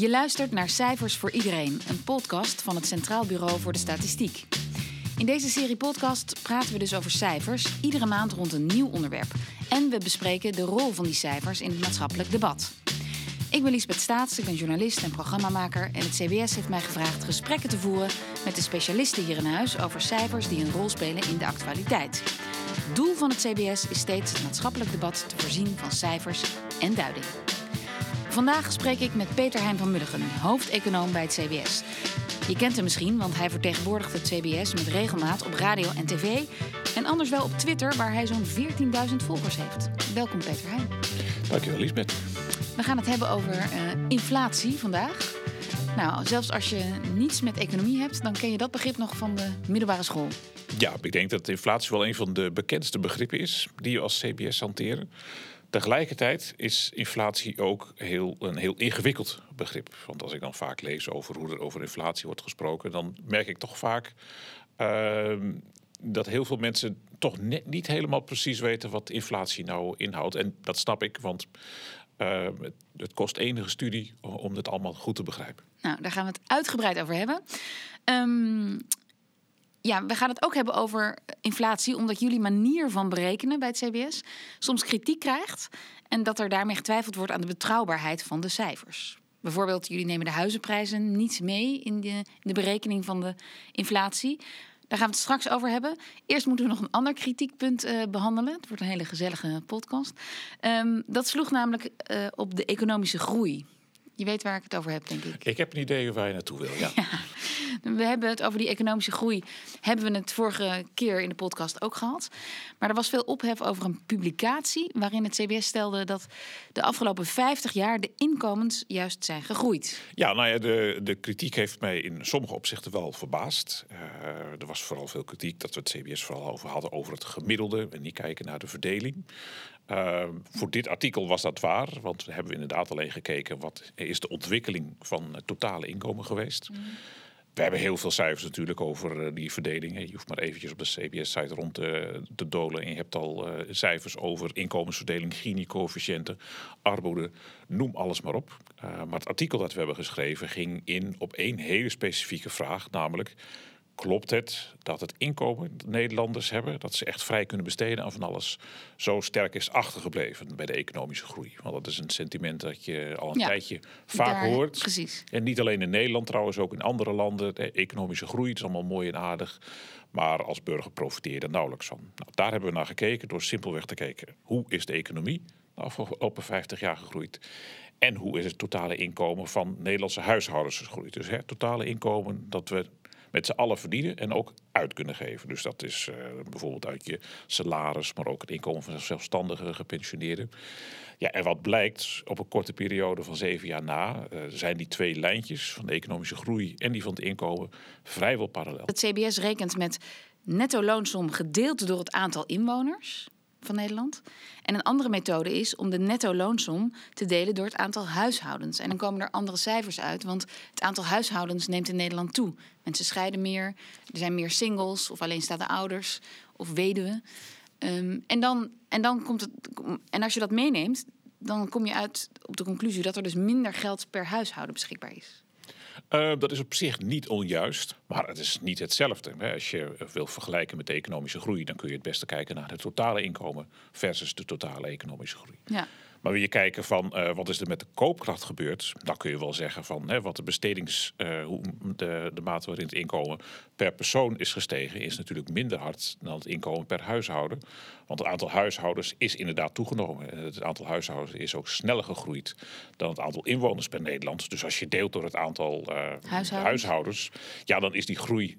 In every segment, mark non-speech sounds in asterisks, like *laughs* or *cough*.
Je luistert naar Cijfers voor Iedereen, een podcast van het Centraal Bureau voor de Statistiek. In deze serie podcast praten we dus over cijfers, iedere maand rond een nieuw onderwerp. En we bespreken de rol van die cijfers in het maatschappelijk debat. Ik ben Liesbeth Staats, ik ben journalist en programmamaker. En het CBS heeft mij gevraagd gesprekken te voeren met de specialisten hier in huis over cijfers die een rol spelen in de actualiteit. Doel van het CBS is steeds het maatschappelijk debat te voorzien van cijfers en duiding. Vandaag spreek ik met Peter Heijn van Mulligen, hoofdeconoom bij het CBS. Je kent hem misschien, want hij vertegenwoordigt het CBS met regelmaat op radio en tv. En anders wel op Twitter, waar hij zo'n 14.000 volgers heeft. Welkom Peter Heijn. Dankjewel Lisbeth. We gaan het hebben over uh, inflatie vandaag. Nou, zelfs als je niets met economie hebt, dan ken je dat begrip nog van de middelbare school. Ja, ik denk dat inflatie wel een van de bekendste begrippen is die we als CBS hanteren. Tegelijkertijd is inflatie ook heel, een heel ingewikkeld begrip. Want als ik dan vaak lees over hoe er over inflatie wordt gesproken, dan merk ik toch vaak uh, dat heel veel mensen toch net niet helemaal precies weten wat inflatie nou inhoudt. En dat snap ik, want het, het, kost enige studie om dit allemaal goed te begrijpen. Nou, daar gaan we het uitgebreid over hebben. Um, ja, we gaan het ook hebben over inflatie, omdat jullie manier van berekenen bij het CBS soms kritiek krijgt en dat er daarmee getwijfeld wordt aan de betrouwbaarheid van de cijfers. Bijvoorbeeld, jullie nemen de huizenprijzen niet mee in de, in de berekening van de inflatie. Daar gaan we het straks over hebben. Eerst moeten we nog een ander kritiekpunt uh, behandelen. Het wordt een hele gezellige podcast. Um, dat sloeg namelijk uh, op de economische groei. Je weet waar ik het over heb, denk ik. Ik heb een idee waar je naartoe wil, ja. *laughs* ja. We hebben het over die economische groei. Hebben we het vorige keer in de podcast ook gehad. Maar er was veel ophef over een publicatie waarin het CBS stelde dat de afgelopen 50 jaar de inkomens juist zijn gegroeid. Ja, nou ja, de, de kritiek heeft mij in sommige opzichten wel verbaasd. Uh, er was vooral veel kritiek dat we het CBS vooral over hadden over het gemiddelde en niet kijken naar de verdeling. Uh, voor dit artikel was dat waar, want we hebben inderdaad alleen gekeken wat is de ontwikkeling van het totale inkomen geweest. Mm. We hebben heel veel cijfers natuurlijk over uh, die verdelingen. Je hoeft maar eventjes op de CBS-site rond te, te, dolen. En je hebt al uh, cijfers over inkomensverdeling, Gini-coëfficiënten, armoede, noem alles maar op. Uh, maar het artikel dat we hebben geschreven ging in op één hele specifieke vraag, namelijk klopt het dat het inkomen dat Nederlanders hebben, dat ze echt vrij kunnen besteden aan van alles, zo sterk is achtergebleven bij de economische groei. Want dat is een sentiment dat je al een ja, tijdje vaak daar, hoort. Precies. En niet alleen in Nederland trouwens, ook in andere landen. De economische groei is allemaal mooi en aardig. Maar als burger profiteer je er nauwelijks van. Nou, daar hebben we naar gekeken door simpelweg te kijken hoe is de economie de afgelopen 50 jaar gegroeid. En hoe is het totale inkomen van Nederlandse huishoudens gegroeid? Dus het totale inkomen dat we met z'n allen verdienen en ook uit kunnen geven. Dus dat is uh, bijvoorbeeld uit je salaris, maar ook het inkomen van zelfstandigen, gepensioneerden. Ja, en wat blijkt op een korte periode van zeven jaar na, uh, zijn die twee lijntjes van de economische groei en die van het inkomen vrijwel parallel. Het CBS rekent met netto loonsom gedeeld door het aantal inwoners van Nederland. En een andere methode is om de netto loonsom te delen door het aantal huishoudens. En dan komen er andere cijfers uit, want het aantal huishoudens neemt in Nederland toe. Mensen scheiden meer, er zijn meer singles of alleenstaande ouders of weduwen. Um, en, dan, en, dan komt het, en als je dat meeneemt, dan kom je uit op de conclusie dat er dus minder geld per huishouden beschikbaar is. Uh, dat is op zich niet onjuist, maar het is niet hetzelfde. Als je wil vergelijken met de economische groei, dan kun je het beste kijken naar het totale inkomen versus de totale economische groei. Ja. Maar wil je kijken van uh, wat is er met de koopkracht gebeurd, dan kun je wel zeggen van hè, wat de bestedings, uh, hoe de, de mate waarin het inkomen per persoon is gestegen, is natuurlijk minder hard dan het inkomen per huishouden. Want het aantal huishoudens is inderdaad toegenomen. Het aantal huishoudens is ook sneller gegroeid dan het aantal inwoners per Nederland. Dus als je deelt door het aantal uh, huishoudens. huishoudens. ja, dan is die groei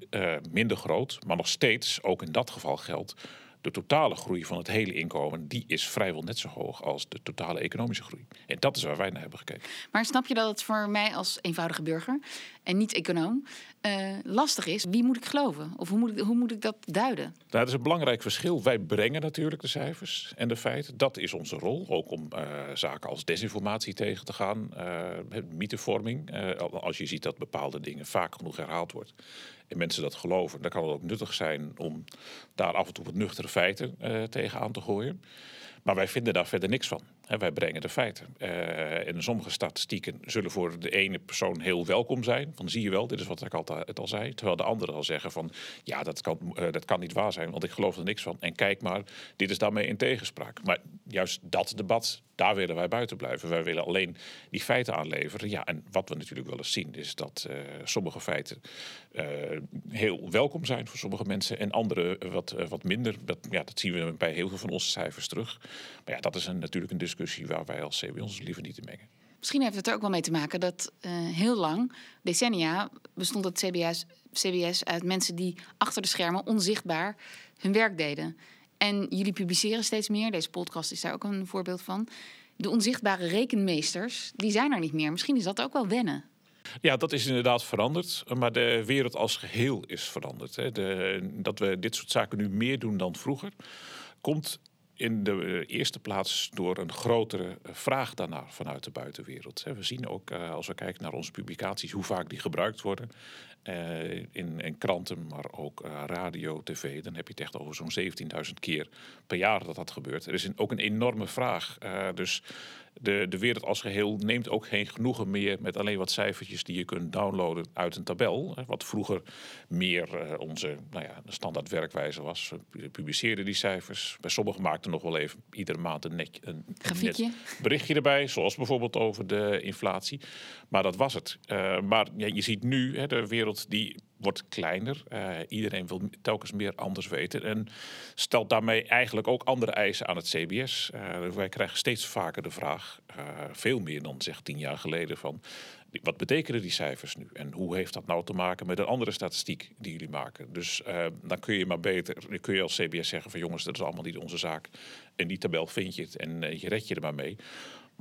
minder groot. Maar nog steeds, ook in dat geval geldt de totale groei van het hele inkomen, die is vrijwel net zo hoog als de totale economische groei. En dat is waar wij naar hebben gekeken. Maar snap je dat het voor mij als eenvoudige burger en niet econoom uh, lastig is? Wie moet ik geloven? Of hoe moet ik, hoe moet ik dat duiden? Nou, dat is een belangrijk verschil. Wij brengen natuurlijk de cijfers en de feiten. Dat is onze rol. Ook om uh, zaken als desinformatie tegen te gaan, uh, mythevorming. als je ziet dat bepaalde dingen vaak genoeg herhaald wordt en mensen dat geloven, dan kan het ook nuttig zijn om daar af en toe wat nuchtere feiten uh, tegenaan te gooien. Maar wij vinden daar verder niks van. wij brengen de feiten. Uh, en sommige statistieken zullen voor de ene persoon heel welkom zijn. Van zie je wel, dit is wat ik altijd al zei. Terwijl de andere al zeggen van ja, dat kan, uh, dat kan niet waar zijn, want ik geloof er niks van. En kijk maar, dit is daarmee in tegenspraak. Maar juist dat debat, daar willen wij buiten blijven. Wij willen alleen die feiten aanleveren. Ja, en wat we natuurlijk wel eens zien, is dat uh, sommige feiten heel welkom zijn voor sommige mensen en andere wat, wat minder. Dat, ja, dat zien we bij heel veel van onze cijfers terug. Maar ja, dat is een, natuurlijk een discussie waar wij als CB ons liever niet in mengen. Misschien heeft het er ook wel mee te maken dat heel lang, decennia, bestond het CBS, CBS uit mensen die achter de schermen onzichtbaar hun werk deden. En jullie publiceren steeds meer, deze podcast is daar ook een voorbeeld van. De onzichtbare rekenmeesters, die zijn er niet meer. Misschien is dat ook wel wennen. Ja, dat is inderdaad veranderd. Maar de wereld als geheel is veranderd. Hè. De, dat we dit soort zaken nu meer doen dan vroeger, komt in de eh, eerste plaats door een grotere eh, vraag daarnaar vanuit de buitenwereld. We zien ook, eh, als we kijken naar onze publicaties, hoe vaak die gebruikt worden. In, in kranten, maar ook radio, tv. Dan heb je het echt over zo'n 17.000 keer per jaar dat dat gebeurt. Er is ook een enorme vraag. Dus de, de wereld als geheel neemt ook geen genoegen meer met alleen wat cijfertjes die je kunt downloaden uit een tabel. Wat vroeger meer onze nou ja, standaard werkwijze was. We publiceerden die cijfers. Bij sommigen maakten nog wel even iedere maand een, net, een, een berichtje erbij. Zoals bijvoorbeeld over de inflatie. Maar dat was het. Maar ja, je ziet nu hè, de wereld die wordt kleiner. Uh, iedereen wil telkens meer anders weten. En stelt daarmee eigenlijk ook andere eisen aan het CBS. Uh, wij krijgen steeds vaker de vraag, uh, veel meer dan zeg tien jaar geleden, van wat betekenen die cijfers nu? En hoe heeft dat nou te maken met een andere statistiek die jullie maken? Dus dan kun je maar beter, dan kun je als CBS zeggen van jongens, dat is allemaal niet onze zaak. In die tabel vind je het en je red je er maar mee.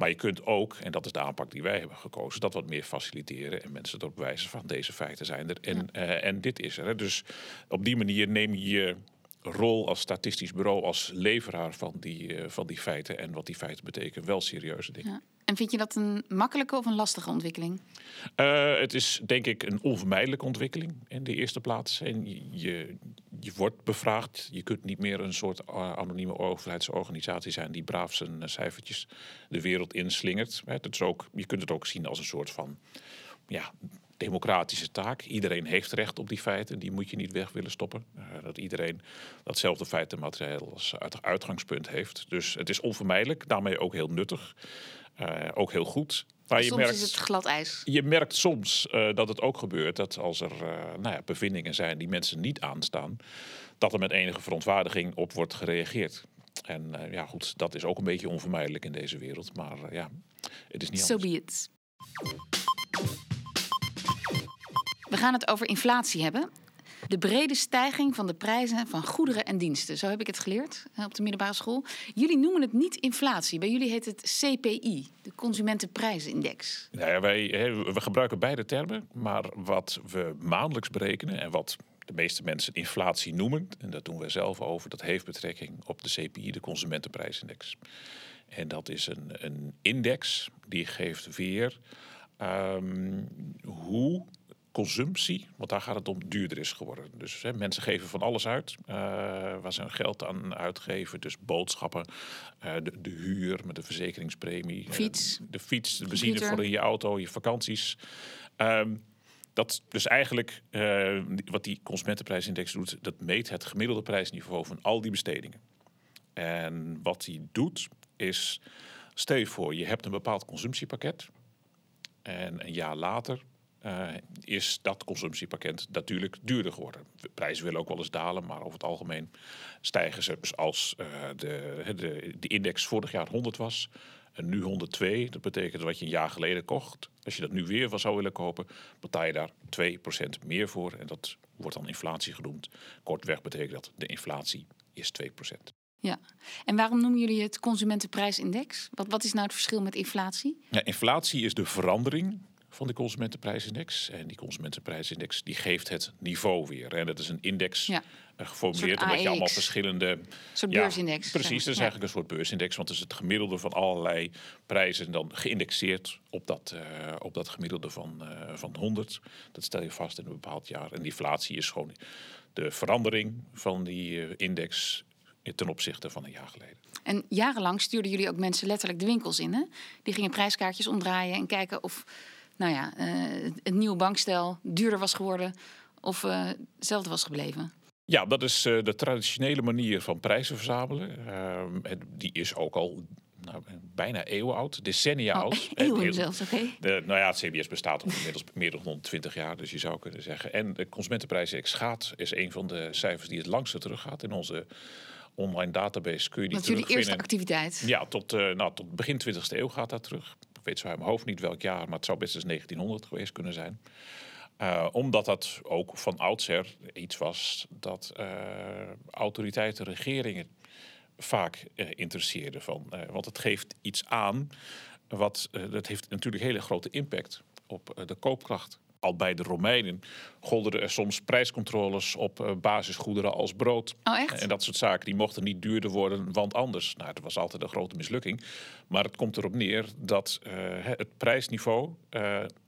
Maar je kunt ook, en dat is de aanpak die wij hebben gekozen, dat wat meer faciliteren en mensen erop wijzen van deze feiten zijn er en, ja. uh, en dit is er. Hè. Dus op die manier neem je je rol als statistisch bureau, als leveraar van die, uh, van die feiten en wat die feiten betekenen, wel serieuze dingen. Ja. En vind je dat een makkelijke of een lastige ontwikkeling? Uh, het is denk ik een onvermijdelijke ontwikkeling in de eerste plaats. En je, je wordt bevraagd. Je kunt niet meer een soort anonieme overheidsorganisatie zijn die braaf zijn cijfertjes de wereld inslingert. Het is ook, je kunt het ook zien als een soort van ja, democratische taak. Iedereen heeft recht op die feiten. Die moet je niet weg willen stoppen. Uh, dat iedereen datzelfde feitenmateriaal als uitgangspunt heeft. Dus het is onvermijdelijk. Daarmee ook heel nuttig. Ook heel goed. Maar soms je merkt, is het glad ijs. Je merkt soms uh, dat het ook gebeurt dat als er uh, nou ja, bevindingen zijn die mensen niet aanstaan, dat er met enige verontwaardiging op wordt gereageerd. En uh, ja, goed, dat is ook een beetje onvermijdelijk in deze wereld. Maar ja, het is niet so anders. be it. We gaan het over inflatie hebben. De brede stijging van de prijzen van goederen en diensten. Zo heb ik het geleerd op de middelbare school. Jullie noemen het niet inflatie. Bij jullie heet het CPI, de Consumentenprijsindex. Nou ja, wij, we gebruiken beide termen. Maar wat we maandelijks berekenen en wat de meeste mensen inflatie noemen, en dat doen wij zelf over, dat heeft betrekking op de CPI, de Consumentenprijsindex. En dat is een, een index die geeft weer um, hoe consumptie, want daar gaat het om, duurder is geworden. Dus hè, mensen geven van alles uit, uh, waar ze hun geld aan uitgeven. Dus boodschappen, uh, de, de, huur met de verzekeringspremie. Fiets. Uh, de fiets, de benzine Computer. voor in je auto, je vakanties. Um, dat dus eigenlijk wat die consumentenprijsindex doet, dat meet het gemiddelde prijsniveau van al die bestedingen. En wat hij doet is, stel je voor, je hebt een bepaald consumptiepakket. En een jaar later uh, is dat consumptiepakket natuurlijk duurder geworden. De prijzen willen ook wel eens dalen, maar over het algemeen stijgen ze. Dus als uh, de, de, de index vorig jaar 100 was en nu 102, dat betekent wat je een jaar geleden kocht. Als je dat nu weer zou willen kopen, betaal je daar 2% meer voor. En dat wordt dan inflatie genoemd. Kortweg betekent dat de inflatie is 2%. Ja, en waarom noemen jullie het consumentenprijsindex? Wat, wat is nou het verschil met inflatie? Ja, inflatie is de verandering van de consumentenprijsindex. En die consumentenprijsindex die geeft het niveau weer. En dat is een index ja. uh, geformuleerd omdat je allemaal verschillende... Een soort ja, beursindex. Precies, dat is eigenlijk een soort beursindex. Want het is het gemiddelde van allerlei prijzen dan geïndexeerd op dat, uh, op dat gemiddelde van, uh, van 100. Dat stel je vast in een bepaald jaar. En die inflatie is gewoon de verandering van die index ten opzichte van een jaar geleden. En jarenlang stuurden jullie ook mensen letterlijk de winkels in. Hè? Die gingen prijskaartjes omdraaien en kijken of nou ja, uh, het nieuwe bankstel duurder was geworden of uh, hetzelfde was gebleven. Ja, dat is uh, de traditionele manier van prijzen verzamelen. Ehm, die is ook al nou, bijna eeuwen oud, decennia oh, oud. *laughs* Eeuwen zelfs, oké. Okay. Nou ja, het CBS bestaat al inmiddels *laughs* meer dan 120 jaar, dus je zou kunnen zeggen. En de consumentenprijsindex gaat is een van de cijfers die het langste teruggaat in onze online database. Kun je die Dat is jullie eerste activiteit? Ja, tot, uh, nou, tot begin 20e eeuw gaat dat terug. Ik weet zo uit mijn hoofd niet welk jaar, maar het zou best eens 1900 geweest kunnen zijn. Uh, omdat dat ook van oudsher iets was dat uh, autoriteiten, regeringen vaak uh, interesseerde. Van, want het geeft iets aan, wat, dat heeft natuurlijk hele grote impact op de koopkracht. Al bij de Romeinen golden er soms prijscontroles op basisgoederen als brood. Oh, echt? En dat soort zaken die mochten niet duurder worden, want anders. Nou, dat was altijd een grote mislukking. Maar het komt erop neer dat het prijsniveau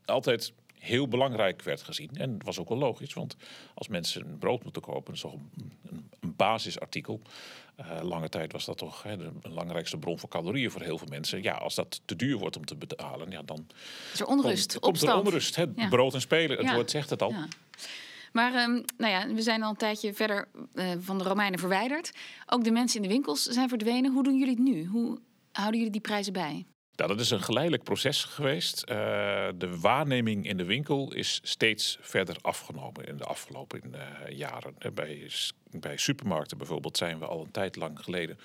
altijd heel belangrijk werd gezien. En dat was ook wel logisch, want als mensen brood moeten kopen, is toch een basisartikel. Uh, lange tijd was dat toch hè, de belangrijkste bron van calorieën voor heel veel mensen. Ja, als dat te duur wordt om te betalen, ja, dan is er onrust, komt, komt er onrust. Hè, ja. Brood en spelen, het Ja. woord zegt het al. Ja. Maar um, nou ja, we zijn al een tijdje verder uh, van de Romeinen verwijderd. Ook de mensen in de winkels zijn verdwenen. Hoe doen jullie het nu? Hoe houden jullie die prijzen bij? Nou, dat is een geleidelijk proces geweest. Uh, de waarneming in de winkel is steeds verder afgenomen in de afgelopen uh, jaren. Bij, bij supermarkten bijvoorbeeld zijn we al een tijd lang geleden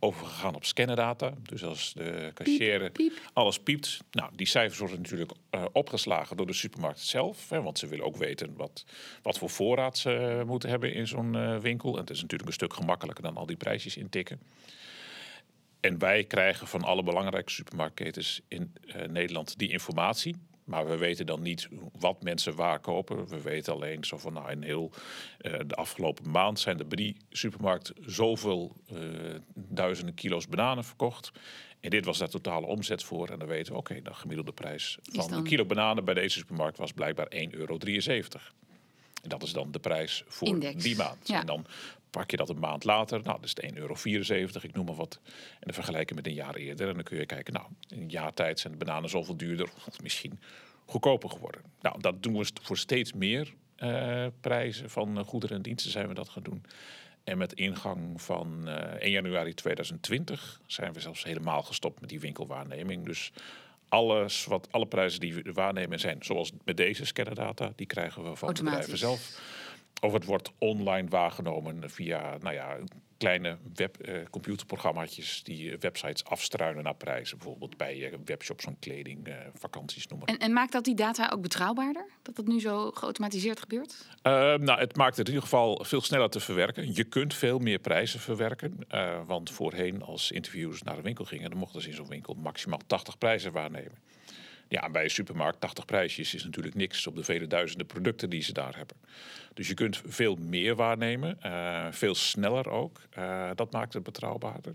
overgegaan op scannerdata. Dus als de cashier alles piept. Nou, die cijfers worden natuurlijk uh, opgeslagen door de supermarkt zelf. Hè, want ze willen ook weten wat, wat voor voorraad ze moeten hebben in zo'n uh, winkel. En het is natuurlijk een stuk gemakkelijker dan al die prijsjes intikken. En wij krijgen van alle belangrijke supermarktketens in uh, Nederland die informatie. Maar we weten dan niet wat mensen waar kopen. We weten alleen zo van, nou, in heel uh, de afgelopen maand zijn er bij die supermarkt zoveel uh, duizenden kilo's bananen verkocht. En dit was daar totale omzet voor. En dan weten we, oké, okay, de gemiddelde prijs van dan... een kilo bananen bij deze supermarkt was blijkbaar 1,73 euro. En dat is dan de prijs voor Index. die maand. Ja. En dan pak je dat een maand later, nou, dat is het 1,74 euro, ik noem maar wat. En dan vergelijken met een jaar eerder. En dan kun je kijken, nou, in een jaar tijd zijn de bananen zoveel duurder, *laughs* of misschien goedkoper geworden. Nou, dat doen we voor steeds meer uh, prijzen van goederen en diensten zijn we dat gaan doen. En met ingang van uh, 1 januari 2020 zijn we zelfs helemaal gestopt met die winkelwaarneming. Dus alles wat alle prijzen die we waarnemen zijn, zoals met deze scannerdata, die krijgen we van de bedrijven zelf. Of het wordt online waargenomen via nou ja, kleine web, uh, computerprogramma's die websites afstruinen naar prijzen. Bijvoorbeeld bij uh, webshops van kleding, uh, vakanties, noem maar. En, en, maakt dat die data ook betrouwbaarder? Dat dat nu zo geautomatiseerd gebeurt? nou, het maakt het in ieder geval veel sneller te verwerken. Je kunt veel meer prijzen verwerken. want voorheen, als interviewers naar een winkel gingen, dan mochten ze in zo'n winkel maximaal 80 prijzen waarnemen. Ja, bij een supermarkt 80 prijsjes is natuurlijk niks op de vele duizenden producten die ze daar hebben. Dus je kunt veel meer waarnemen, uh, veel sneller ook. Uh, dat maakt het betrouwbaarder.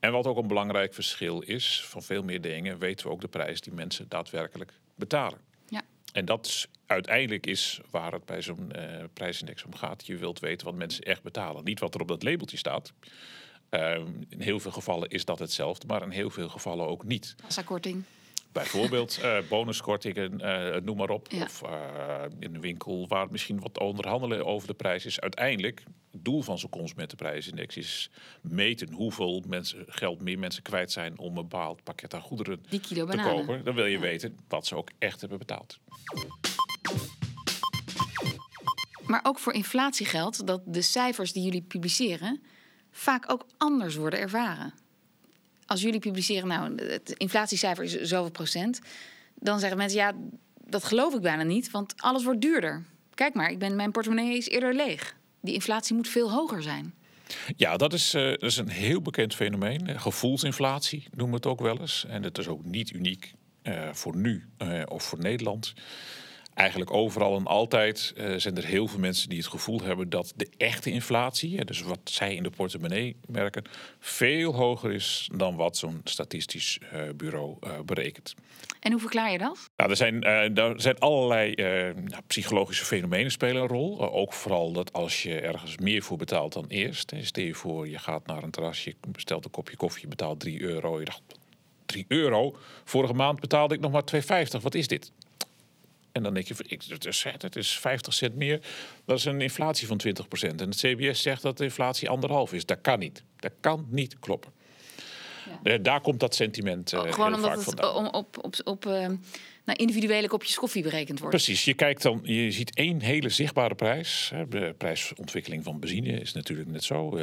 En wat ook een belangrijk verschil is, van veel meer dingen weten we ook de prijs die mensen daadwerkelijk betalen. Ja. En dat is, uiteindelijk is waar het bij zo'n uh, prijsindex om gaat. Je wilt weten wat mensen echt betalen. Niet wat er op dat labeltje staat. in heel veel gevallen is dat hetzelfde, maar in heel veel gevallen ook niet. Kassakorting. Bijvoorbeeld uh, bonuskortingen, uh, noem maar op. Ja. Of uh, in een winkel waar het misschien wat onderhandelen over de prijs is. Uiteindelijk, het doel van zo'n consumentenprijsindex is meten hoeveel mensen, geld meer mensen kwijt zijn om een bepaald pakket aan goederen Die kilo te bananen. kopen. Dan wil je ja. weten wat ze ook echt hebben betaald. Maar ook voor inflatie geldt dat de cijfers die jullie publiceren vaak ook anders worden ervaren als jullie publiceren, nou, het inflatiecijfer is zoveel procent, dan zeggen mensen, ja, dat geloof ik bijna niet, want alles wordt duurder. Kijk maar, ik ben, mijn portemonnee is eerder leeg. Die inflatie moet veel hoger zijn. Ja, dat is, uh, dat is een heel bekend fenomeen. Gevoelsinflatie noemen we het ook wel eens. En het is ook niet uniek uh, voor nu uh, of voor Nederland. Eigenlijk overal en altijd uh, zijn er heel veel mensen die het gevoel hebben dat de echte inflatie, dus wat zij in de portemonnee merken, veel hoger is dan wat zo'n statistisch uh, bureau uh, berekent. En hoe verklaar je dat? Nou, er, zijn, er zijn allerlei nou, psychologische fenomenen spelen een rol. ook vooral dat als je ergens meer voor betaalt dan eerst. Stel je voor, je gaat naar een terras, je bestelt een kopje koffie, je betaalt 3 euro. Je dacht, 3 euro? Vorige maand betaalde ik nog maar 2,50. Wat is dit? En dan denk je, het is, het is 50 cent meer. Dat is een inflatie van 20% En het CBS zegt dat de inflatie anderhalf is. Dat kan niet. Dat kan niet kloppen. Ja. Eh, daar komt dat sentiment uh, Gewoon omdat het vandaan. op, op, op, uh, naar individuele kopjes koffie berekend wordt. Precies, je kijkt dan, je ziet één hele zichtbare prijs. De prijsontwikkeling van benzine is natuurlijk net zo.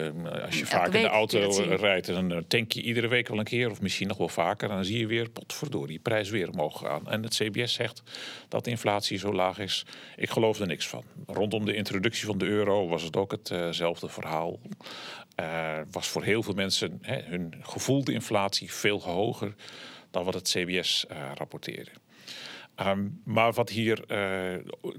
Als je vaak in de auto rijdt, dan tank je iedere week wel een keer, of misschien nog wel vaker. En dan zie je weer, potverdorie, die prijs weer omhoog gaan. En het CBS zegt dat de inflatie zo laag is. Ik geloof er niks van. Rondom de introductie van de euro was het ook hetzelfde verhaal. Uh, was voor heel veel mensen hè, hun gevoelde inflatie veel hoger dan wat het CBS uh, rapporteerde. Um, maar wat hier uh,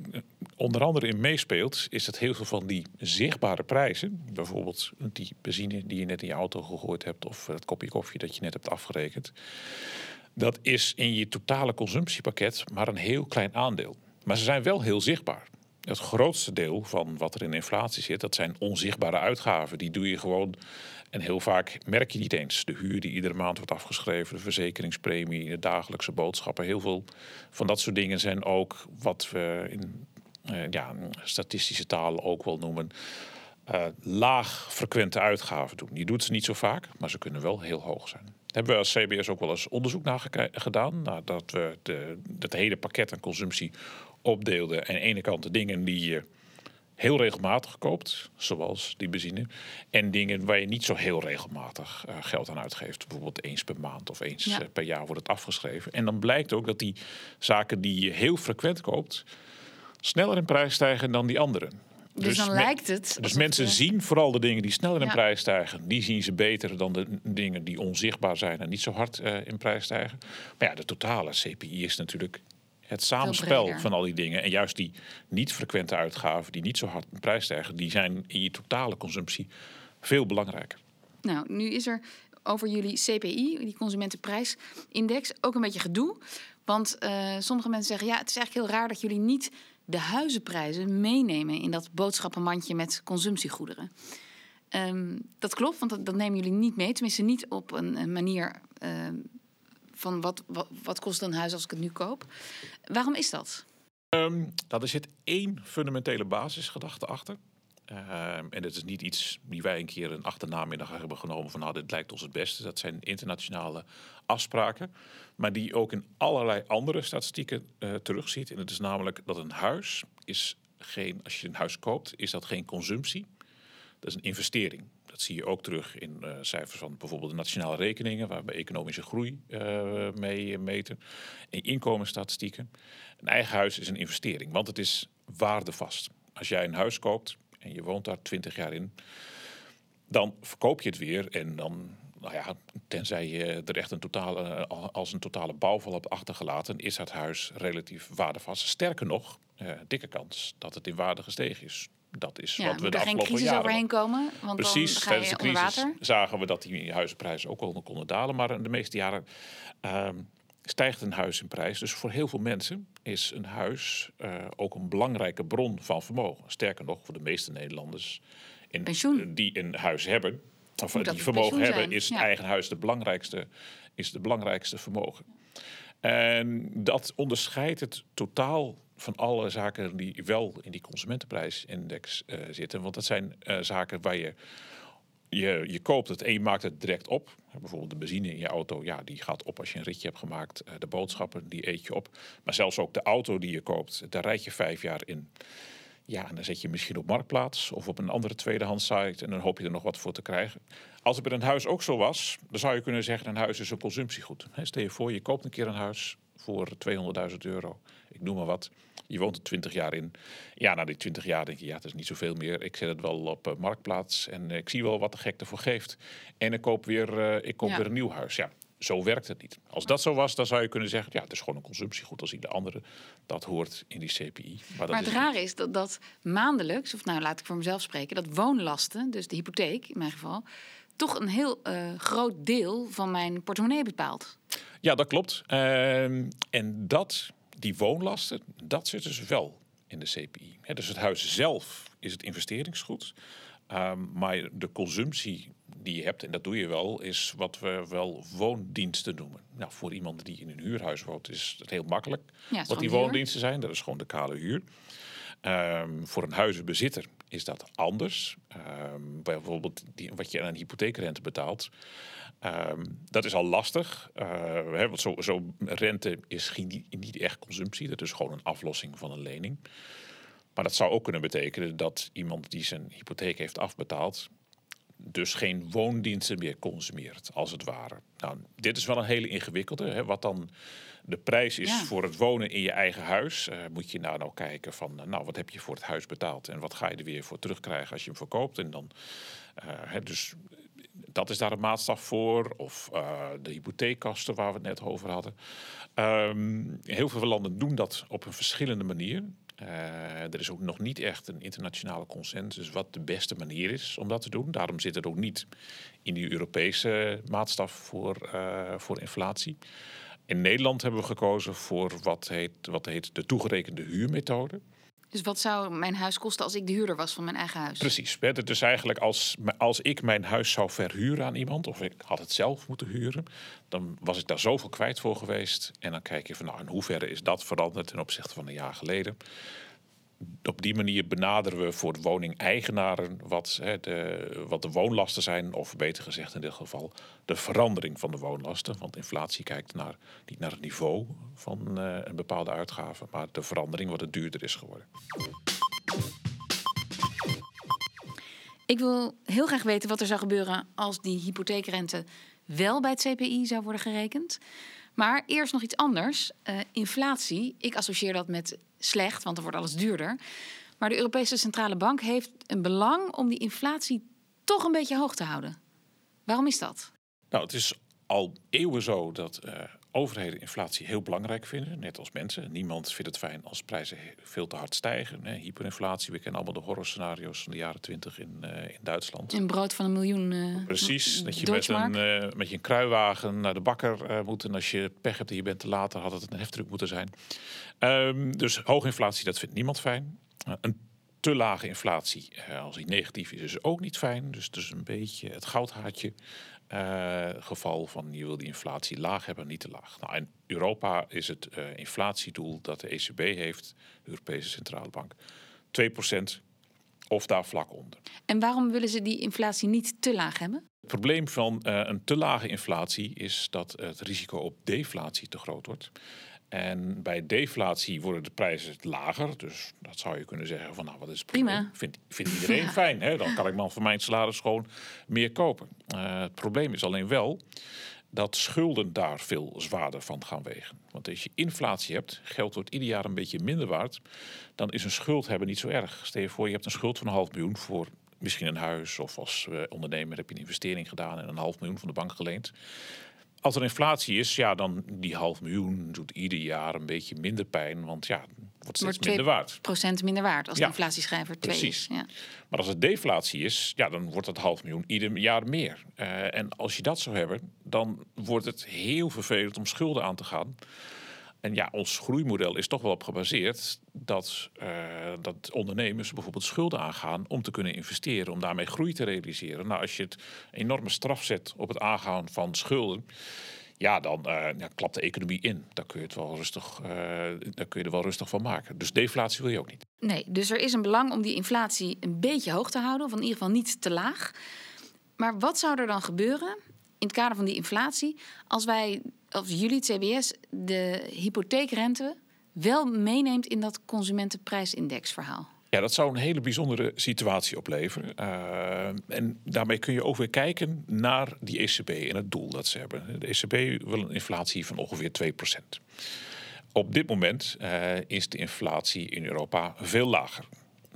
onder andere in meespeelt, is dat heel veel van die zichtbare prijzen, bijvoorbeeld die benzine die je net in je auto gegooid hebt of het kopje koffie dat je net hebt afgerekend, dat is in je totale consumptiepakket maar een heel klein aandeel. Maar ze zijn wel heel zichtbaar. Het grootste deel van wat er in inflatie zit, dat zijn onzichtbare uitgaven. Die doe je gewoon. En heel vaak merk je niet eens de huur die iedere maand wordt afgeschreven, de verzekeringspremie, de dagelijkse boodschappen. Heel veel van dat soort dingen zijn ook wat we in uh, ja, statistische talen ook wel noemen. Uh, laag frequente uitgaven doen. Je doet ze niet zo vaak, maar ze kunnen wel heel hoog zijn. Hebben we als CBS ook wel eens onderzoek naar gedaan. Nadat we het hele pakket aan consumptie opdeelde. Aan de ene kant de dingen die je heel regelmatig koopt, zoals die benzine. En dingen waar je niet zo heel regelmatig uh, geld aan uitgeeft. Bijvoorbeeld eens per maand of eens ja. uh, per jaar wordt het afgeschreven. En dan blijkt ook dat die zaken die je heel frequent koopt, sneller in prijs stijgen dan die anderen. Dus, dus dan lijkt het. Dus mensen zien vooral de dingen die sneller in ja. prijs stijgen. Die zien ze beter dan de dingen die onzichtbaar zijn en niet zo hard uh, in prijs stijgen. Maar ja, de totale CPI is natuurlijk het samenspel van al die dingen. En juist die niet frequente uitgaven, die niet zo hard in prijs stijgen, die zijn in je totale consumptie veel belangrijker. Nou, nu is er over jullie CPI, die consumentenprijsindex, ook een beetje gedoe. Want uh, sommige mensen zeggen, ja, het is eigenlijk heel raar dat jullie niet de huizenprijzen meenemen in dat boodschappenmandje met consumptiegoederen. Um, dat klopt, want dat, dat, nemen jullie niet mee. Tenminste, niet op een, een manier uh, van wat, wat, kost een huis als ik het nu koop. Waarom is dat? Um, nou, er zit één fundamentele basisgedachte achter. Um, en dat is niet iets die wij een keer een achternamiddag hebben genomen van nou, dit lijkt ons het beste. Dat zijn internationale afspraken, maar die ook in allerlei andere statistieken uh, terugziet. En dat is namelijk dat een huis is geen, als je een huis koopt, is dat geen consumptie. Dat is een investering. Dat zie je ook terug in uh, cijfers van bijvoorbeeld de nationale rekeningen, waar we economische groei uh, mee meten. In inkomensstatistieken. Een eigen huis is een investering, want het is waardevast. Als jij een huis koopt en je woont daar 20 jaar in, dan verkoop je het weer en dan nou ja, tenzij je er echt een totale, als een totale bouwval hebt achtergelaten, is het huis relatief waardevast. Sterker nog, uh, dikke kans dat het in waarde gestegen is. Dat is ja, wat we de afgelopen jaren... crisis overheen komen, want Precies, dan ga tijdens de onder crisis zagen we dat die huizenprijzen ook wel konden dalen. Maar in de meeste jaren uh, stijgt een huis in prijs. Dus voor heel veel mensen is een huis uh, ook een belangrijke bron van vermogen. Sterker nog, voor de meeste Nederlanders in, Pensioen. die een huis hebben, of Moet die vermogen hebben, zijn, is ja. het eigen huis de belangrijkste, is de belangrijkste vermogen. En dat onderscheidt het totaal van alle zaken die wel in die consumentenprijsindex uh, zitten. Want dat zijn uh, zaken waar je, je, je koopt het en je maakt het direct op. Bijvoorbeeld de benzine in je auto, ja, die gaat op als je een ritje hebt gemaakt. Uh, de boodschappen, die eet je op. Maar zelfs ook de auto die je koopt, daar rijd je vijf jaar in. Ja, en dan zet je misschien op Marktplaats of op een andere tweedehands site en dan hoop je er nog wat voor te krijgen. Als het bij een huis ook zo was, dan zou je kunnen zeggen: een huis is een consumptiegoed. Stel je voor, je koopt een keer een huis voor 200.000 euro. Ik noem maar wat. Je woont er 20 jaar in. Ja, na die 20 jaar denk je, ja, het is niet zoveel meer. Ik zet het wel op uh, Marktplaats en uh, ik zie wel wat de gek ervoor geeft. En ik koop weer, uh, ik koop Ja. weer een nieuw huis. Ja, zo werkt het niet. Als dat zo was, dan zou je kunnen zeggen, ja, het is gewoon een consumptiegoed als ieder andere. Dat hoort in die CPI. Maar, dat maar het rare is dat, dat maandelijks, of nou laat ik voor mezelf spreken, dat woonlasten, dus de hypotheek in mijn geval, toch een heel uh, groot deel van mijn portemonnee bepaalt. Ja, dat klopt. Uh, en dat, die woonlasten, dat zit dus wel in de CPI. dus het huis zelf is het investeringsgoed. Um, maar de consumptie die je hebt, en dat doe je wel, is wat we wel woondiensten noemen. Nou, voor iemand die in een huurhuis woont is het heel makkelijk. wat die woondiensten zijn, dat is gewoon de kale huur. Um, voor een huizenbezitter is dat anders. Um, bijvoorbeeld die, wat je aan een hypotheekrente betaalt. Um, dat is al lastig. Hè, want zo'n zo rente is geen, niet echt consumptie. Dat is gewoon een aflossing van een lening. Maar dat zou ook kunnen betekenen dat iemand die zijn hypotheek heeft afbetaald, dus geen woondiensten meer consumeert, als het ware. Nou, dit is wel een hele ingewikkelde. Hè? Wat dan de prijs is voor het wonen in je eigen huis, uh, moet je nou, nou kijken van, nou, wat heb je voor het huis betaald en wat ga je er weer voor terugkrijgen als je hem verkoopt. En dan, uh, hè, dus dat is daar een maatstaf voor. Of uh, de hypotheekkasten waar we het net over hadden. Um, heel veel landen doen dat op een verschillende manier. Uh, er is ook nog niet echt een internationale consensus wat de beste manier is om dat te doen. Daarom zit het ook niet in die Europese maatstaf voor, uh, voor inflatie. In Nederland hebben we gekozen voor wat heet, wat heet de toegerekende huurmethode. Dus wat zou mijn huis kosten als ik de huurder was van mijn eigen huis? Precies. Dus eigenlijk als, als ik mijn huis zou verhuren aan iemand, of ik had het zelf moeten huren, dan was ik daar zoveel kwijt voor geweest. En dan kijk je van nou, in hoeverre is dat veranderd ten opzichte van een jaar geleden op die manier benaderen we voor de woningeigenaren wat, hè, de, wat de woonlasten zijn, of beter gezegd in dit geval de verandering van de woonlasten. Want inflatie kijkt naar, niet naar het niveau van uh, een bepaalde uitgave, maar de verandering wat het duurder is geworden. Ik wil heel graag weten wat er zou gebeuren als die hypotheekrente wel bij het CPI zou worden gerekend. Maar eerst nog iets anders. Uh, inflatie, ik associeer dat met slecht, want dan wordt alles duurder. Maar de Europese Centrale Bank heeft een belang om die inflatie toch een beetje hoog te houden. Waarom is dat? Nou, het is al eeuwen zo dat uh, overheden inflatie heel belangrijk vinden, net als mensen. Niemand vindt het fijn als prijzen veel te hard stijgen. Hè. Hyperinflatie, we kennen allemaal de horrorscenario's van de jaren twintig in, uh, in Duitsland. Een brood van een miljoen. Uh, Precies, dat je met een, uh, met je een kruiwagen naar de bakker moet. En als je pech hebt en je bent te later, had het een heftruck moeten zijn. Um, dus hoge inflatie, dat vindt niemand fijn. een te lage inflatie, als die negatief is, is ook niet fijn. Dus het is een beetje het goudhaartje uh, geval van je wil die inflatie laag hebben, niet te laag. Nou, in Europa is het uh, inflatiedoel dat de ECB heeft, de Europese Centrale Bank, 2% of daar vlak onder. En waarom willen ze die inflatie niet te laag hebben? Het probleem van uh, een te lage inflatie is dat het risico op deflatie te groot wordt. En bij deflatie worden de prijzen lager. Dus dat zou je kunnen zeggen van nou wat is het Prima. Vindt, vindt iedereen *laughs* fijn. Hè? Dan kan ik man van mijn salaris gewoon meer kopen. Uh, het probleem is alleen wel dat schulden daar veel zwaarder van gaan wegen. Want als je inflatie hebt, geld wordt ieder jaar een beetje minder waard, dan is een schuld hebben niet zo erg. Stel je voor, je hebt een schuld van een half miljoen voor misschien een huis of als uh, ondernemer heb je een investering gedaan en een half miljoen van de bank geleend. Als er inflatie is, ja, dan die half miljoen doet ieder jaar een beetje minder pijn. Want ja, wordt steeds minder waard. procent minder waard als de inflatieschrijver 2 Precies. Ja. Maar als het deflatie is, ja, dan wordt dat half miljoen ieder jaar meer. Uh, en als je dat zou hebben, dan wordt het heel vervelend om schulden aan te gaan. En ja, ons groeimodel is toch wel op gebaseerd dat, uh, dat ondernemers bijvoorbeeld schulden aangaan om te kunnen investeren, om daarmee groei te realiseren. Nou, als je het enorme straf zet op het aangaan van schulden, ja, dan ja, klapt de economie in. Daar kun je, het wel rustig, uh, daar kun je er wel rustig van maken. Dus deflatie wil je ook niet. Nee, dus er is een belang om die inflatie een beetje hoog te houden, of in ieder geval niet te laag. Maar wat zou er dan gebeuren in het kader van die inflatie als wij of jullie, CBS, de hypotheekrente wel meeneemt in dat consumentenprijsindexverhaal? Ja, dat zou een hele bijzondere situatie opleveren. Uh, en daarmee kun je ook weer kijken naar die ECB en het doel dat ze hebben. De ECB wil een inflatie van ongeveer 2%. Op dit moment uh, is de inflatie in Europa veel lager.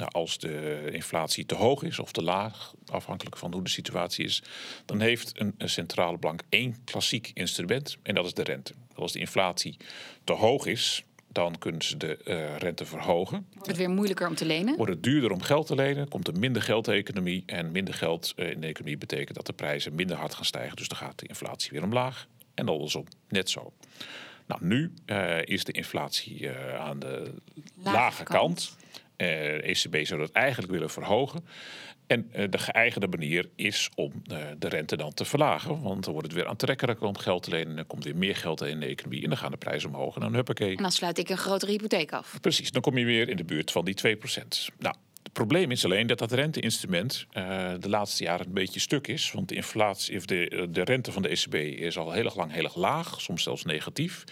Nou, als de inflatie te hoog is of te laag, afhankelijk van hoe de situatie is, dan heeft een, een centrale bank één klassiek instrument en dat is de rente. Als de inflatie te hoog is, dan kunnen ze de uh, rente verhogen. Wordt het weer moeilijker om te lenen? Wordt het duurder om geld te lenen, komt er minder geld in de economie. En minder geld uh, in de economie betekent dat de prijzen minder hard gaan stijgen. Dus dan gaat de inflatie weer omlaag. En andersom, net zo. Nou, nu uh, is de inflatie aan de lage, lage kant. kant. De ECB zou dat eigenlijk willen verhogen. En uh, de geëigende manier is om uh, de rente dan te verlagen. Want dan wordt het weer aantrekkelijker om geld te lenen. En dan komt weer meer geld in de economie. En dan gaan de prijzen omhoog. En dan huppakee. En dan sluit ik een grotere hypotheek af. Precies, dan kom je weer in de buurt van die 2%. Nou, het probleem is alleen dat dat renteinstrument uh, de laatste jaren een beetje stuk is. Want de, inflatie, of de, de rente van de ECB is al heel erg lang heel erg laag. Soms zelfs negatief.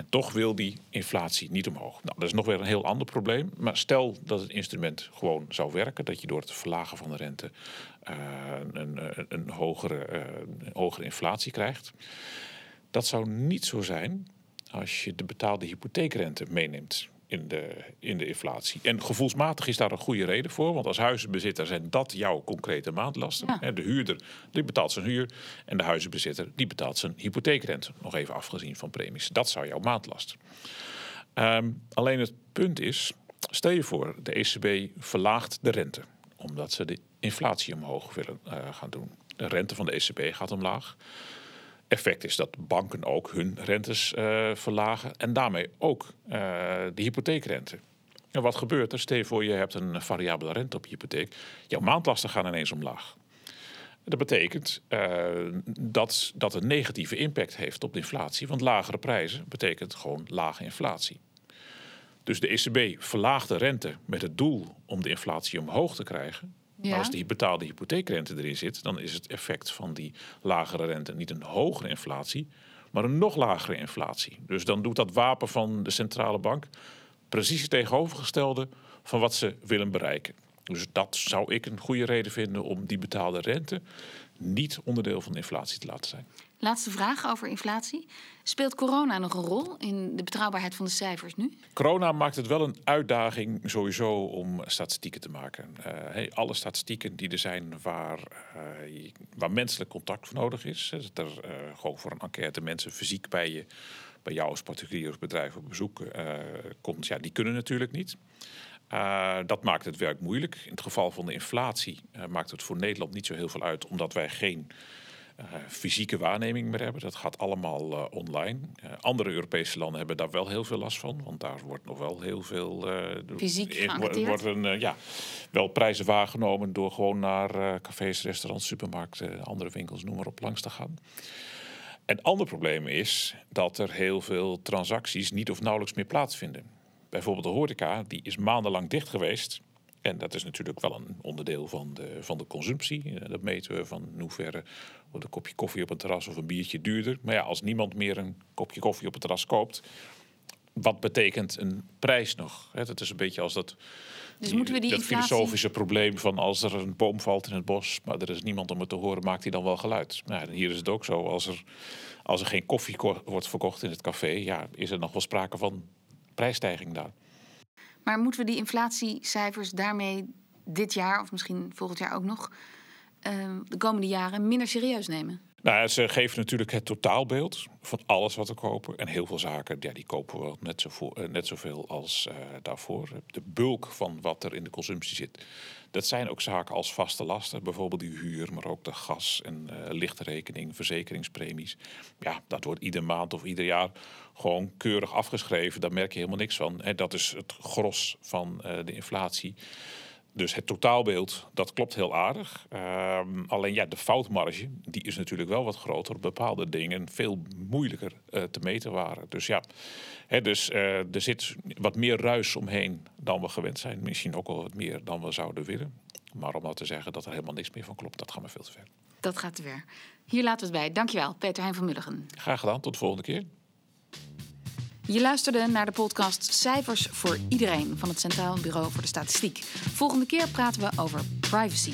En toch wil die inflatie niet omhoog. Nou, dat is nog weer een heel ander probleem. Maar stel dat het instrument gewoon zou werken, dat je door het verlagen van de rente uh, een, een, een, hogere, uh, een hogere inflatie krijgt. Dat zou niet zo zijn als je de betaalde hypotheekrente meeneemt in de, in de inflatie. En gevoelsmatig is daar een goede reden voor. Want als huizenbezitter zijn dat jouw concrete maandlasten. Ja. De huurder die betaalt zijn huur. En de huizenbezitter die betaalt zijn hypotheekrente. Nog even afgezien van premies. Dat zou jouw maandlast. Um, alleen het punt is, stel je voor, de ECB verlaagt de rente. Omdat ze de inflatie omhoog willen uh, gaan doen. De rente van de ECB gaat omlaag effect is dat banken ook hun rentes uh, verlagen en daarmee ook uh, de hypotheekrente. En wat gebeurt er? Stel voor je hebt een variabele rente op je hypotheek. Jouw maandlasten gaan ineens omlaag. Dat betekent uh, dat dat een negatieve impact heeft op de inflatie. Want lagere prijzen betekent gewoon lage inflatie. Dus de ECB verlaagt de rente met het doel om de inflatie omhoog te krijgen. Ja. Als die betaalde hypotheekrente erin zit, dan is het effect van die lagere rente niet een hogere inflatie, maar een nog lagere inflatie. Dus dan doet dat wapen van de centrale bank precies het tegenovergestelde van wat ze willen bereiken. Dus dat zou ik een goede reden vinden om die betaalde rente niet onderdeel van de inflatie te laten zijn. Laatste vraag over inflatie. Speelt corona nog een rol in de betrouwbaarheid van de cijfers nu? Corona maakt het wel een uitdaging sowieso om statistieken te maken. Hey, alle statistieken die er zijn waar, uh, waar menselijk contact voor nodig is. Dat er uh, gewoon voor een enquête mensen fysiek bij je, bij jou als particulier bedrijf op bezoek komt. Ja, die kunnen natuurlijk niet. Dat maakt het werk moeilijk. In het geval van de inflatie maakt het voor Nederland niet zo heel veel uit, omdat wij geen fysieke waarneming meer hebben. Dat gaat allemaal online. andere Europese landen hebben daar wel heel veel last van, want daar wordt nog wel heel veel. Fysiek worden ja, wel prijzen waargenomen door gewoon naar cafés, restaurants, supermarkten, andere winkels, noem maar op, langs te gaan. Een ander probleem is dat er heel veel transacties niet of nauwelijks meer plaatsvinden bijvoorbeeld de horeca, die is maandenlang dicht geweest. En dat is natuurlijk wel een onderdeel van de, van de consumptie. Eh, dat meten we van in hoeverre wordt een kopje koffie op een terras of een biertje duurder. Maar ja, als niemand meer een kopje koffie op het terras koopt, wat betekent een prijs nog? Dat is een beetje als dat, dus moeten we die dat filosofische probleem van als er een boom valt in het bos, maar er is niemand om het te horen, maakt hij dan wel geluid? Nou, hier is het ook zo. Als er, als er geen koffie wordt verkocht in het café, ja, is er nog wel sprake van prijsstijging daar. Maar moeten we die inflatiecijfers daarmee dit jaar of misschien volgend jaar ook nog uh, de komende jaren minder serieus nemen? Nou, ze geven natuurlijk het totaalbeeld van alles wat we kopen. En heel veel zaken, ja, die kopen we net, zo voor, uh, net zoveel als uh, daarvoor. De bulk van wat er in de consumptie zit. Dat zijn ook zaken als vaste lasten. Bijvoorbeeld die huur, maar ook de gas- en uh, lichtrekening, verzekeringspremies. Ja, dat wordt ieder maand of ieder jaar gewoon keurig afgeschreven. Daar merk je helemaal niks van. En dat is het gros van de inflatie. Dus het totaalbeeld, dat klopt heel aardig. Uh, alleen ja, de foutmarge, die is natuurlijk wel wat groter. Bepaalde dingen veel moeilijker uh, te meten waren. Dus ja, hè, dus, uh, er zit wat meer ruis omheen dan we gewend zijn. Misschien ook wel wat meer dan we zouden willen. Maar om nou te zeggen dat er helemaal niks meer van klopt, dat gaat me veel te ver. Dat gaat te ver. Hier laten we het bij. Dankjewel, Peter Hein van Mulligen. Graag gedaan, tot de volgende keer. Je luisterde naar de podcast Cijfers voor iedereen van het Centraal Bureau voor de Statistiek. Volgende keer praten we over privacy.